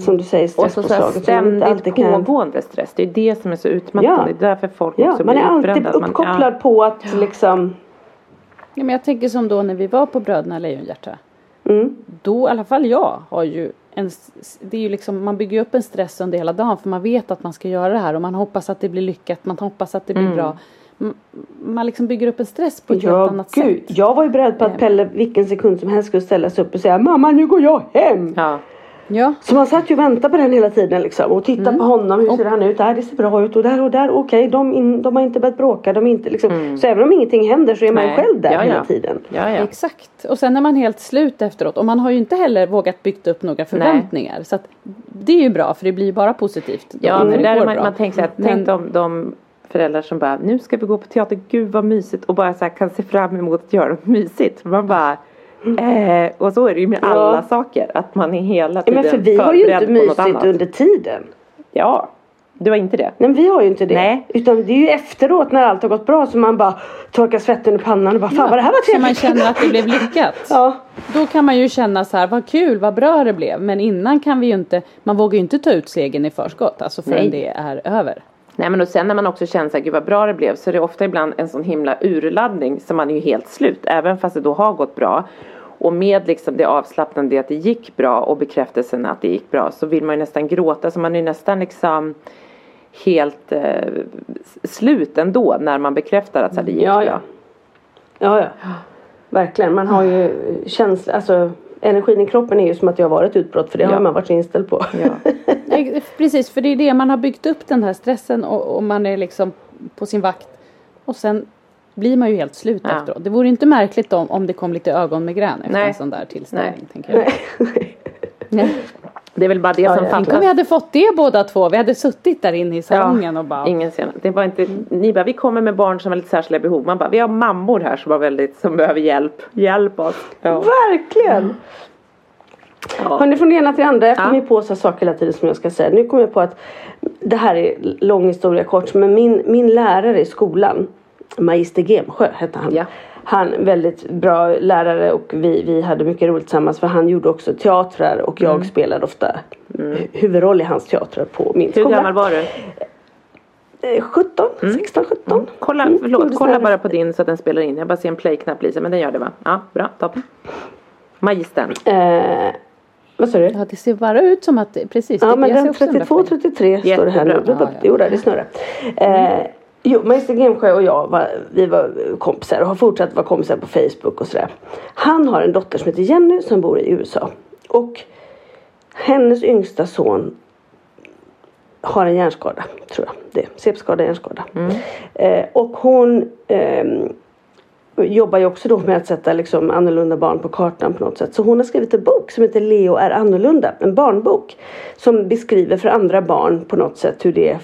som du säger, och så, så stresspåslaget. man ständigt alltid kan- pågående stress. Det är det som är så utmattande. Ja. Det är därför folk Ja, också man blir är alltid utbrända. Att man- uppkopplad på att liksom Ja, men jag tänker som då när vi var på Bröderna Lejonhjärta. Mm. Då i alla fall jag har ju en, det är ju liksom, man bygger upp en stress under hela dagen för man vet att man ska göra det här och man hoppas att det blir lyckat, man hoppas att det blir bra. M- Man liksom bygger upp en stress på ett helt Ja, annat gud. sätt. Jag var ju beredd på att Pelle vilken sekund som helst skulle ställa sig upp och säga Mamma nu går jag hem. Ja. Ja, Så man satt ju och väntade på den hela tiden liksom och tittade Mm. på honom. Hur ser han ut? Där, det ser bra ut. Och där och där. Okej, de, in, de har inte börjat bråka. De inte, liksom. Så även om ingenting händer så är man Mm. Nej. själv där Ja, hela ja. tiden. Ja, ja. exakt. Och sen är man helt slut efteråt och man har ju inte heller vågat byggt upp några förväntningar. Så att det är ju bra för det blir bara positivt. då Ja, men där man, bra. man tänker så här, Men- tänk de, de föräldrar som bara, nu ska vi gå på teater, gud vad mysigt och bara så här, kan se fram emot att göra något mysigt. Man bara, eh, och så är det ju med Ja. alla saker, att man är hela Ja, tiden men för vi har ju förberedd inte på något mysigt annat. under tiden. Ja, du har inte det? Nej vi har ju inte det. Nej. Utan det är ju efteråt när allt har gått bra som man bara torkar svetten ur pannan och bara fan vad det här var Så man trevligt. känner att det blev lyckat. [laughs] Ja. Då kan man ju känna så här, vad kul, vad bra det blev. Men innan kan vi ju inte, man vågar ju inte ta ut segern i förskott. Alltså förrän Nej. det är över. Nej men och sen när man också känner såhär, gud vad bra det blev så är det ofta ibland en sån himla urladdning så man är ju helt slut även fast det då har gått bra. Och med liksom det avslappnande att det gick bra och bekräftelsen att det gick bra så vill man ju nästan gråta så man är ju nästan liksom helt eh, slut ändå när man bekräftar att så här, det gick Ja, bra. ja. Ja, ja. Verkligen. Man har ju känsla, alltså energin i kroppen är ju som att det har varit utbrott för det Ja. har man varit så inställd på. Ja. [laughs] Nej, Precis, för det är det man har byggt upp den här stressen och, och man är liksom på sin vakt. Och sen blir man ju helt slut Ja. efteråt. Det vore inte märkligt om, om det kom lite ögonmigrän efter Nej. en sån där tillställning. Nej. Tänker jag. Nej. [laughs] Det är väl bara det som ja. Tänk om fattas. vi hade fått det båda två. Vi hade suttit där inne i salongen och bara Ingen sen. Det var inte, ni bara, vi kommer med barn som har lite särskilda behov. Man bara, vi har mammor här som, har väldigt, som behöver hjälp. Hjälp oss. Ja. Verkligen! Ja. Hörni, från det ena till det andra. Jag kommer Ja. på så saker hela tiden som jag ska säga. Nu kommer jag på att det här är lång historia kort. Men min, min lärare i skolan. Magister Gemsjö hette han. Ja. Han väldigt bra lärare och vi, vi hade mycket roligt tillsammans för han gjorde också teatrar och jag spelade ofta hu- huvudroll i hans teatrar på min Mm. Hur skola. gammal var du? Eh, 17, 16, 17. Kolla, Mm, förlåt, gjorde kolla bara på din så att den spelar in. Jag bara ser en play-knapp Lisa, men den gör det va? Ja, bra, toppen. Magistern. Eh, vad sa du? Ja, det ser bara ut som att, precis. Ja men den också den där 32, poängen. 33 står det här nu. Ja, ja. Jo, där, det snurrar. Eh, jo, Magister Gemsjö och jag var, vi var kompisar och har fortsatt vara kompisar på Facebook och sådär. Han har en dotter som heter Jenny som bor i USA. Och hennes yngsta son har en hjärnskada, tror jag. Det, CP-skada, hjärnskada. Eh, och hon ehm, jobbar ju också då med att sätta liksom annorlunda barn på kartan på något sätt. Så hon har skrivit en bok som heter Leo är annorlunda. En barnbok. Som beskriver för andra barn på något sätt hur det är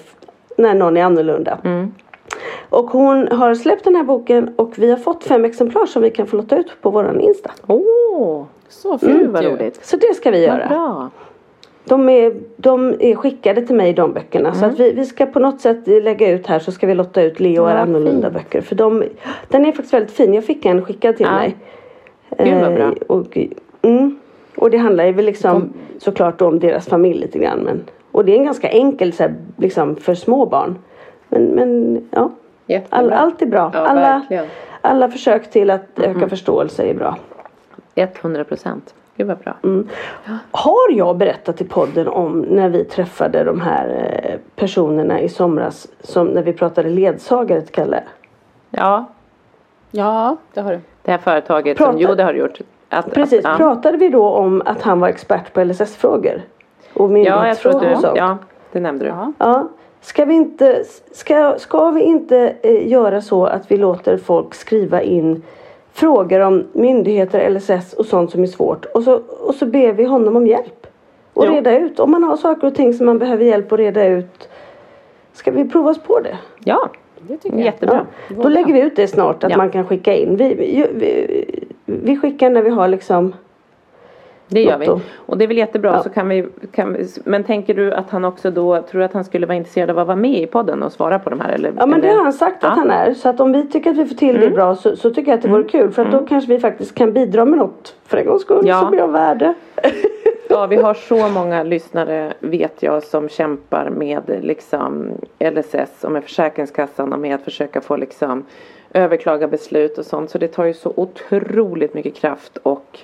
när någon är annorlunda. Och hon har släppt den här boken och vi har fått fem exemplar som vi kan få lotta ut på våran Insta. Åh, Så gud fint vad ju. roligt. Så det ska vi göra. bra. De är, de är skickade till mig de böckerna. Så att vi, vi ska på något sätt lägga ut här så ska vi lotta ut Leo är Ja, annorlunda böcker. För de, den är faktiskt väldigt fin. Jag fick en skickad till Ja. mig. Gud, vad bra. Eh, och, mm, och det handlar ju liksom såklart om deras familj lite grann. Men, och det är en ganska enkel så här, liksom för små barn. Men, men ja. All, allt är bra. Ja, alla, verkligen. alla försök till att öka förståelse är bra. 100 procent. Gud vad bra. Mm. Har jag berättat i podden om när vi träffade de här eh, personerna i somras som när vi pratade ledsagare till Kalle? Ja, Ja, det har du. det här företaget Prata- som, jo det har du gjort. Att, Precis, att, ja. pratade vi då om att han var expert på LSS-frågor? Och Ja, jag tror myndighetsfrågor att och sånt? ja, det nämnde du. Ja. Ja. Ska vi inte, ska, ska vi inte eh, göra så att vi låter folk skriva in frågor om myndigheter, LSS och sånt som är svårt och så, och så ber vi honom om hjälp. Och Jo. reda ut. Om man har saker och ting som man behöver hjälp att reda ut. Ska vi prova oss på det? Ja, Det tycker jag. jättebra. Ja. Då lägger vi ut det snart att Ja. man kan skicka in. Vi, vi, vi, vi skickar när vi har liksom Det gör vi. Och det är väl jättebra. Ja. Så kan vi, kan vi, men tänker du att han också då, tror att han skulle vara intresserad av att vara med i podden och svara på de här? Eller, Ja men det eller? har han sagt Ja. Mm. att han är. Så att om vi tycker att vi får till det bra så, så tycker jag att det vore kul. För att då kanske vi faktiskt kan bidra med något för en gångs skull Ja. som är av värde. [laughs] Ja, vi har så många lyssnare vet jag som kämpar med liksom LSS och med Försäkringskassan och med att försöka få liksom överklaga beslut och sånt. Så det tar ju så otroligt mycket kraft och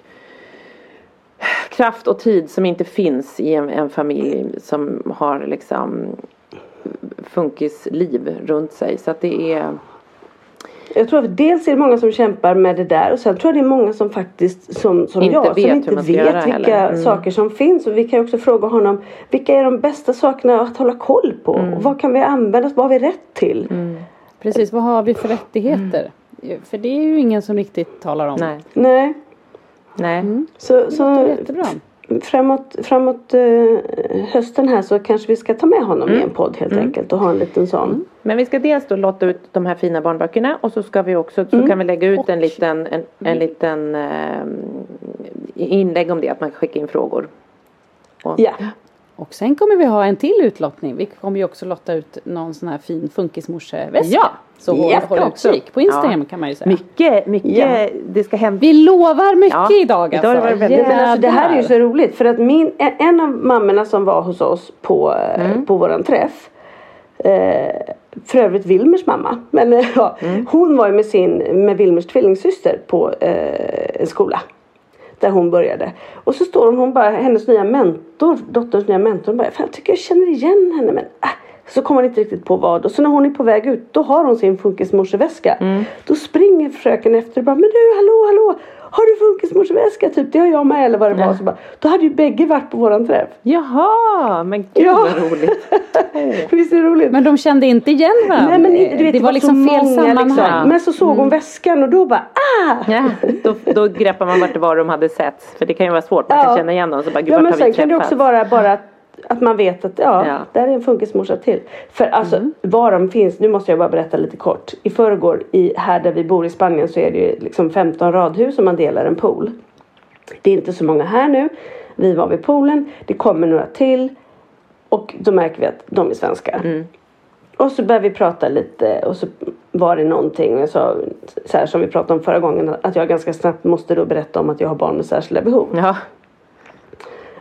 kraft och tid som inte finns i en, en familj som har liksom funkisliv runt sig. Så att det är Jag tror att dels är det många som kämpar med det där och sen tror jag det är många som faktiskt som, som Inte jag vet som inte vet vilka. Mm. saker som finns. Och vi kan ju också fråga honom vilka är de bästa sakerna att hålla koll på? Mm. Och vad kan vi använda? Vad har vi rätt till? Precis, vad har vi för rättigheter? För det är ju ingen som riktigt talar om. nej, Nej, nej. så, Det så låter jättebra. framåt, framåt eh, hösten här så kanske vi ska ta med honom Mm. i en podd helt enkelt och ha en liten sån. Men vi ska dels då lotta ut de här fina barnböckerna och så ska vi också så kan vi lägga ut en liten, en, en liten eh, inlägg om det att man kan skicka in frågor. Och, Ja, Och sen kommer vi ha en till utlottning. Vi kommer ju också lotta ut någon sån här fin funkismorseväska. Ja. Så håll, håll utkik. På Instagram Ja. kan man ju säga. Mycket, mycket, Ja. det ska hända. Vi lovar mycket Ja, idag idag alltså. det varit väldigt- Men alltså, det här är ju så roligt för att min, en- av mammorna som var hos oss på, eh, Mm. på våran träff eh, för övrigt Wilmers mamma. Men eh, ja, Mm. hon var ju med sin, med Wilmers tvillingsyster på eh, en skola. Där hon började. Och så står hon, hon bara, hennes nya mentor, dotterns nya mentor, hon bara, Fan, jag tycker jag känner igen henne men äh. Så kommer hon inte riktigt på vad. Och så när hon är på väg ut då har hon sin funkismorseväska. Mm. Då springer fröken efter och bara, men du hallå hallå. Har du funkismorseväska? Typ, det har jag med eller vad det var. Så bara, då hade ju bägge varit på våran träff. Jaha, men gud Ja. vad roligt. [laughs] Visst är det roligt? Men de kände inte igen varandra. Nej men vet, det, var liksom så fel många, sammanhang. Liksom. Men så såg hon väskan och då bara ah! Ja, då, då greppar man vart det var de hade sett. För det kan ju vara svårt, man kan Ja. känna igen dem så bara, gud Ja men sen kan det också vara bara att, att man vet att ja, Ja. där är en funkismorsa till. För alltså Mm. var de finns, nu måste jag bara berätta lite kort. I förrgår i, här där vi bor i Spanien så är det ju liksom 15 radhus och man delar en pool. Det är inte så många här nu. Vi var vid poolen, det kommer några till. Och då märker vi att de är svenskar. Mm. Och så började vi prata lite och så var det någonting. Och jag sa, så här som vi pratade om förra gången. Att jag ganska snabbt måste då berätta om att jag har barn med särskilda behov. Ja.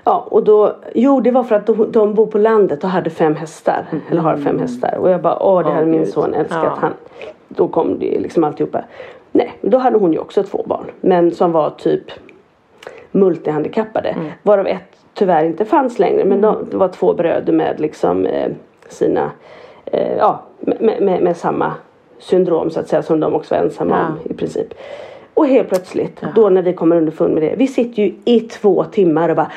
Ja, och då, jo det var för att de, de bor på landet och hade fem hästar. Eller har fem hästar. Och jag bara, åh det hade min Gud. son älskat. Ja. Han, då kom det liksom alltihopa. Nej, då hade hon ju också två barn. Men som var typ multihandikappade. Mm. Varav ett tyvärr inte fanns längre. Men de, det var två bröder med liksom eh, sina, eh, ja med, med, med samma syndrom så att säga som de också var ensamma Ja. om i princip. Och helt plötsligt, då när vi kommer underfund med det. Vi sitter ju i två timmar och bara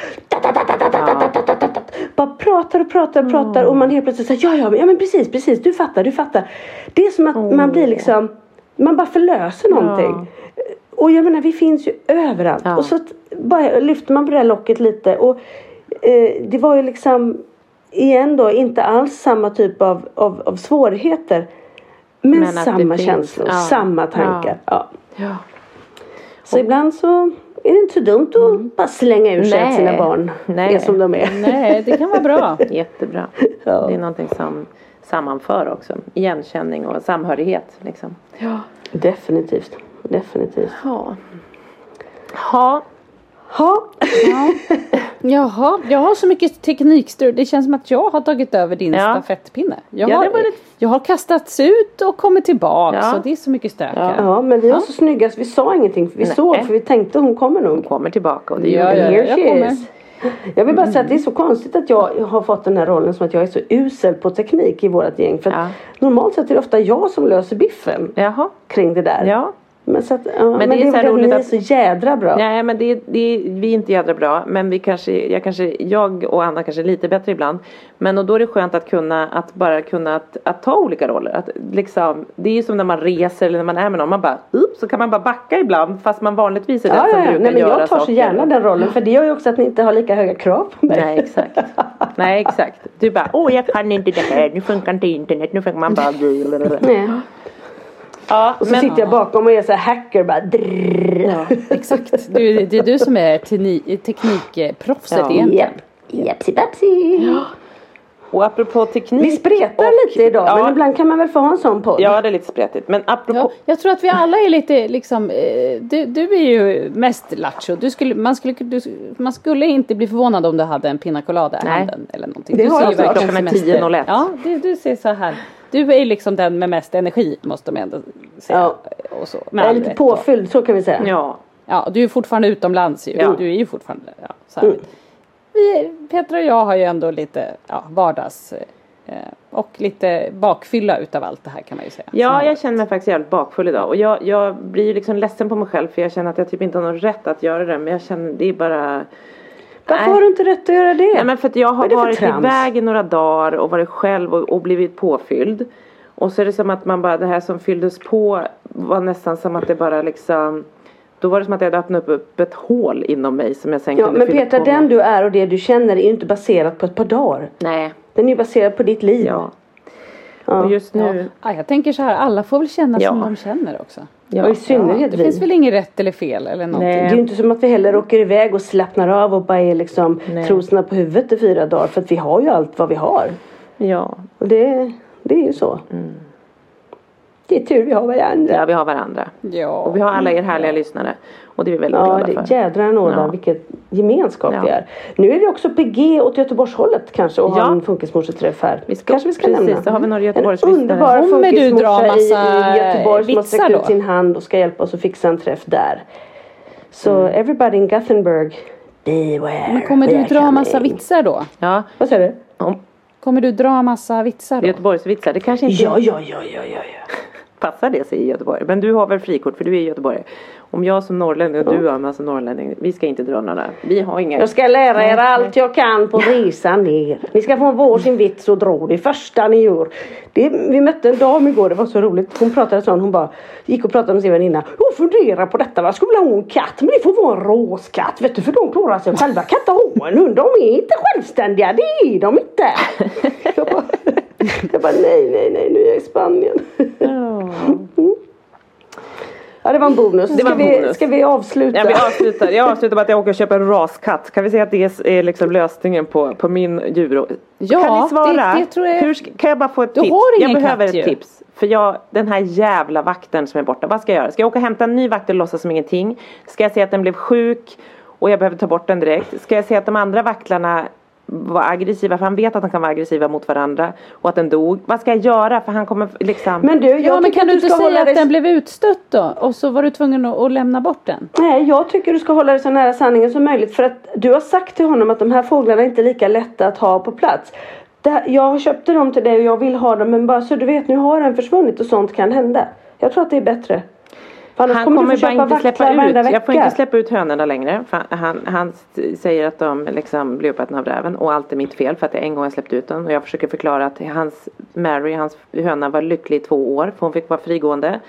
bara pratar och pratar och pratar och man helt plötsligt säger ja, ja, ja men precis, precis, du fattar, du fattar. Det är som att man blir liksom, man bara förlöser någonting. Och jag menar vi finns ju överallt. Ja. Och så bara lyfter man på det här locket lite och eh, det var ju liksom igen då inte alls samma typ av, av, av svårigheter. Men, Men samma känslor, ja. samma tankar. Ja. Så ibland så är det inte så dumt att bara slänga ur sig att sina barn Nej. är som de är. Nej, det kan vara bra. [laughs] Jättebra. Ja. Det är någonting som sammanför också. Igenkänning och samhörighet. Liksom. Ja. Definitivt. Definitivt. Ja. Ja. Ha. Jaha, jag har så mycket teknikstrul. Det känns som att jag har tagit över din Ja. stafettpinne. Jag, Ja, har, det var lite- jag har kastats ut och kommit tillbaka. Ja. Så det är så mycket stök här. Ja, men vi var så snygga så vi sa ingenting. För vi Nej. såg, för vi tänkte hon kommer nog. Kommer tillbaka och det Ja, gjorde ja. Here jag kommer. Jag vill bara säga att det är så konstigt att jag har fått den här rollen som att jag är så usel på teknik i vårt gäng. För Ja. normalt sett är det ofta jag som löser biffen Jaha. kring det där. Ja. Men, så att, ja, men, det det är så här roligt ni är att- så jädra bra. Nej men det, det, vi är inte jädra bra men vi kanske, jag kanske, jag och Anna kanske är lite bättre ibland. Men och då är det skönt att kunna, att bara kunna att, att ta olika roller. Att liksom, det är ju som när man reser eller när man är med någon, man bara, upp så kan man bara backa ibland fast man vanligtvis är den Ja, som ja, brukar Nej, men göra jag tar så saker. gärna den rollen för det gör ju också att ni inte har lika höga krav på mig. Nej exakt. Nej exakt. Du bara, åh jag kan inte det här, nu funkar inte internet, nu funkar man bara [laughs] Nej. Ja, Och så men, sitter jag bakom och är så här hacker bara drrrr. Ja, exakt. Du, det är du som är teknikproffset Ja. egentligen. Japp, japsi papsi. Och apropå teknik. Vi spretar och- lite idag ja, men ibland kan man väl få ha en sån podd. Ja det är lite spretigt. Men apropå. Ja, jag tror att vi alla är lite liksom, eh, du, du är ju mest lattjo. Du skulle, man, skulle, du, man skulle inte bli förvånad om du hade en pina colada i handen eller någonting. Det du har jag är semester- 10.01. Ja, du, du ser så här. Du är liksom den med mest energi måste man ändå säga. Ja. Och så, med Jag är lite rätt. påfylld så kan vi säga. Ja. Ja, du är fortfarande utomlands ju. Ja. Du är ju fortfarande, ja, så här. Mm. Vi, Petra och jag har ju ändå lite ja, vardags eh, och lite bakfylla utav allt det här kan man ju säga. Ja, jag känner mig faktiskt jävligt bakfull idag. Och jag, jag blir ju liksom ledsen på mig själv för jag känner att jag typ inte har någon rätt att göra det. Men jag känner, det är bara... Varför Nej. har du inte rätt att göra det? Nej men för att jag har varit trams? iväg i några dagar och varit själv och, och blivit påfylld. Och så är det som att man bara, det här som fylldes på var nästan som att det bara liksom Då var det som att jag hade öppnat upp ett hål inom mig som jag sen Ja, kunde men fylla Petra, på den med. du är och det du känner är ju inte baserat på ett par dagar. Nej, Den är ju baserad på ditt liv. ja. Ja. Och just nu, Ja. Ja, jag tänker så här, alla får väl känna Ja. som de känner också. ja. Och i synnerhet Det vi. finns väl inget rätt eller fel eller någonting. Nej. Det är ju inte som att vi heller åker iväg och slappnar av och bara är liksom Nej. trosna på huvudet i fyra dagar. För att vi har ju allt vad vi har. Ja. Och det, det är ju så. Det är tur vi har varandra. ja, vi har varandra. Ja. Och vi har alla er härliga lyssnare. Och det är vi väldigt Ja, glada det för. är jädrar anordna Ja. vilket gemenskap Ja. vi är. Nu är vi också på G åt Göteborgshållet kanske och Ja. har en funkismorseträff här. Vi ska- kanske vi ska precis, nämna. då har vi några En Göteborgslyssnare. underbar Kommer du funkismorsa massa i, i Göteborg som har sträckt då? ut sin hand och ska hjälpa oss att fixa en träff där. Så Mm. everybody in Gothenburg, beware. Men kommer du dra massa coming. vitsar då? Ja, Vad säger du? om Kommer du dra massa vitsar då? Göteborgsvitsar. Det kanske inte Ja, ja, ja, ja, ja. ja. Passar det sig i Göteborg. Men du har väl frikort för du är i Göteborg. Om jag som norrlänning och du är en massa norrlänning. Vi ska inte dra några. Vi har inga. Jag ska lära er allt jag kan på resan ner. Ni ska få varsin vits och dra det första ni gör. Det, vi mötte en dam igår, det var så roligt. Hon pratade sån, hon bara gick och pratade med sin väninna. Hon funderar på detta, va? skulle vilja ha en katt men det får vara en råskatt vet du för de klarar sig själva. Katter har en hund, de är inte självständiga, det är de inte. [laughs] [laughs] Jag bara, jag nej, nej, nej, nu är jag i Spanien. Ja. Ja det var en bonus. Det var ska, en vi, bonus. ska vi avsluta? Ja, vi avslutar. Jag avslutar med att jag åker och köper en raskatt. Kan vi säga att det är liksom lösningen på, på min djur? Ja, kan ni svara? det- det tror jag- Hur ska, kan jag bara få ett Du tips? har jag ingen behöver katt ett ju. tips. För jag, den här jävla vakten som är borta, vad ska jag göra? Ska jag åka och hämta en ny vakt och låtsas som ingenting? Ska jag säga att den blev sjuk och jag behöver ta bort den direkt? Ska jag säga att de andra vaktlarna var aggressiva för han vet att de kan vara aggressiva mot varandra och att den dog. Vad ska jag göra? För han kommer liksom Men du, jag Ja men kan du inte säga att dig... den blev utstött då? Och så var du tvungen att, att lämna bort den? Nej, jag tycker du ska hålla dig så nära sanningen som möjligt. För att du har sagt till honom att de här fåglarna inte är lika lätta att ha på plats. Det här, jag köpte dem till dig och jag vill ha dem men bara så du vet nu har den försvunnit och sånt kan hända. Jag tror att det är bättre. För annars Han kommer kommer du få bara köpa inte släppa ut. Jag får inte släppa ut hönorna längre. Han, han säger att de liksom blir uppätna av räven. Och allt är mitt fel för att jag en gång har släppt ut den. Och jag försöker förklara att hans Mary, hans höna var lycklig i två år. För hon fick vara frigående.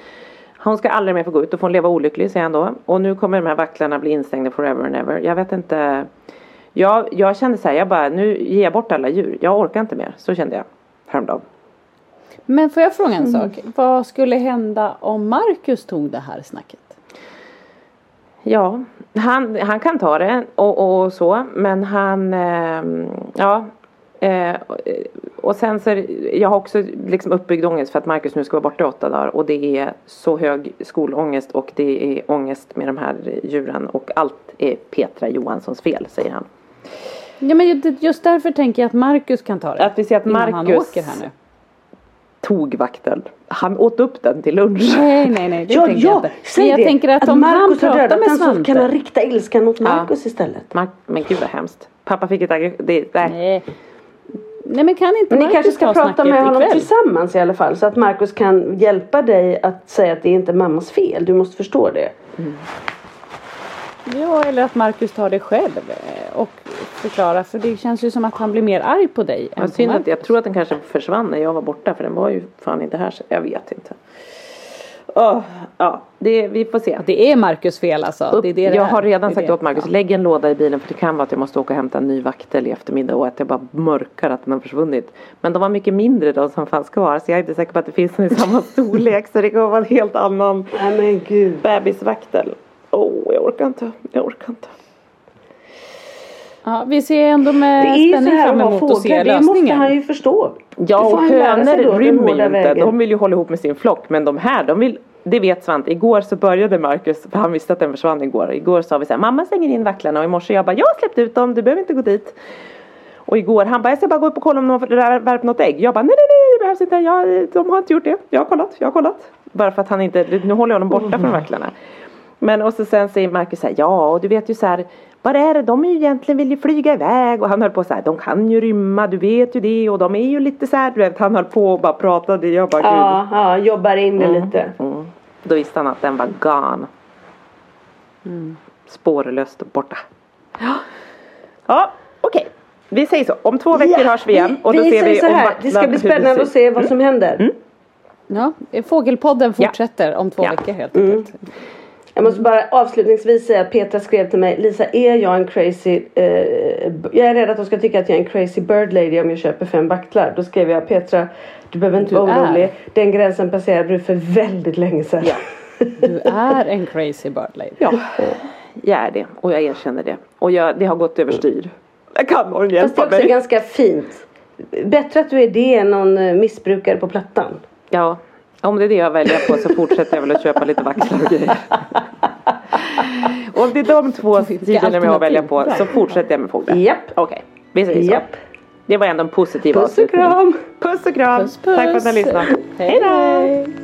Hon ska aldrig mer få gå ut. Då får hon leva olycklig säger han då. Och nu kommer de här vaktlarna bli instängda forever and ever. Jag vet inte. Jag, jag kände så här. Jag bara nu ger jag bort alla djur. Jag orkar inte mer. Så kände jag häromdagen. Men får jag fråga en Mm. sak? Vad skulle hända om Marcus tog det här snacket? Ja, han, han kan ta det och, och så men han, ehm, ja. Eh, och sen så är jag har också liksom uppbyggd ångest för att Marcus nu ska vara borta åtta dagar och det är så hög skolångest och det är ångest med de här djuren och allt är Petra Johanssons fel säger han. Ja men ju- just därför tänker jag att Marcus kan ta det. Att vi ser att innan han Marcus- åker här nu. Tog vakten. Han åt upp den till lunch. Nej nej nej det [laughs] Ja, tänker jag ja, inte. säg jag det. tänker att, om han Marcus har pratar med Svante. kan han rikta ilskan mot Ja. Marcus istället. Mar- men gud vad hemskt. Pappa fick ett aggre- det, nej. Nej. Men kan inte Men ni Marcus kanske ska ta prata med honom ikväll? tillsammans i alla fall. Så att Marcus kan hjälpa dig att säga att det är inte mammas fel. Du måste förstå det. Ja eller att Marcus tar det själv eh, och förklarar för det känns ju som att han blir mer arg på dig än Vad på synd att jag tror att den kanske försvann när jag var borta för den var ju fan inte här. så Jag vet inte. Åh, ja, det, vi får se. Det är Marcus fel alltså. Det är det det jag är. har Det redan sagt det. åt Marcus, Ja. lägg en låda i bilen för det kan vara att jag måste åka och hämta en ny vaktel i eftermiddag och att jag bara mörkar att den har försvunnit. Men de var mycket mindre de som fanns kvar så jag är inte säker på att det finns någon i samma [laughs] storlek så det kommer vara en helt annan Nej men gud. bebisvaktel. Åh, jag orkar inte. Jag orkar inte. Ja, vi ser ändå med spänning fram emot att se fåglar. Det måste lösningen. han ju förstå. Ja och hönor rymmer ju inte. vägen. De vill ju hålla ihop med sin flock. Men de här, de vill det vet Svante. Igår så började Marcus, för han visste att den försvann igår. Igår sa vi så här, mamma stänger in vacklarna och i morse jag bara, jag har släppt ut dem, du behöver inte gå dit. Och igår han bara, jag ska bara gå upp och kolla om de har värpt något ägg. Jag bara, nej nej nej det behövs inte, jag, de har inte gjort det. Jag har kollat, jag har kollat. Bara för att han inte, nu håller jag dem borta från vacklarna. Men och så sen säger Marcus så här, ja och du vet ju så här, vad är det, de är ju egentligen vill ju flyga iväg och han höll på så här, de kan ju rymma, du vet ju det och de är ju lite så här, du vet, han höll på och bara pratade, jag bara gud. Ja, ja, jobbar in det lite. Mm. Då visste han att den var gone. Spårlöst borta. Ja, ja okej. Vi säger så. Om två veckor hörs vi igen. Och då vi ser säger vi så här, det ska bli spännande att se vad som händer. Ja, Fågelpodden Ja. fortsätter om två Ja. veckor helt enkelt. Jag måste bara avslutningsvis säga att Petra skrev till mig Lisa är jag en crazy eh, Jag är rädd att de ska tycka att jag är en crazy bird lady om jag köper fem vaktlar. Då skrev jag Petra Du behöver inte vara är. orolig. Den gränsen passerade du för väldigt länge sedan. Ja. Du är en crazy bird lady. Ja, jag är det. Och jag erkänner det. Och jag, det har gått överstyr. Jag kan någon Fast det hjälpa är också mig? ganska fint. Bättre att du är det än någon eh, missbrukare på plattan. Ja, om det är det jag väljer på så fortsätter jag väl att köpa lite vaktlar och grejer. Om det är de två sidorna jag har att välja på så fortsätter jag med fåglar. Japp. Okej, vi säger så. Japp. Det var ändå en positiv Puss och avslutning. kram. Puss och kram. Puss, puss. Tack för att ni har lyssnat. Hej då.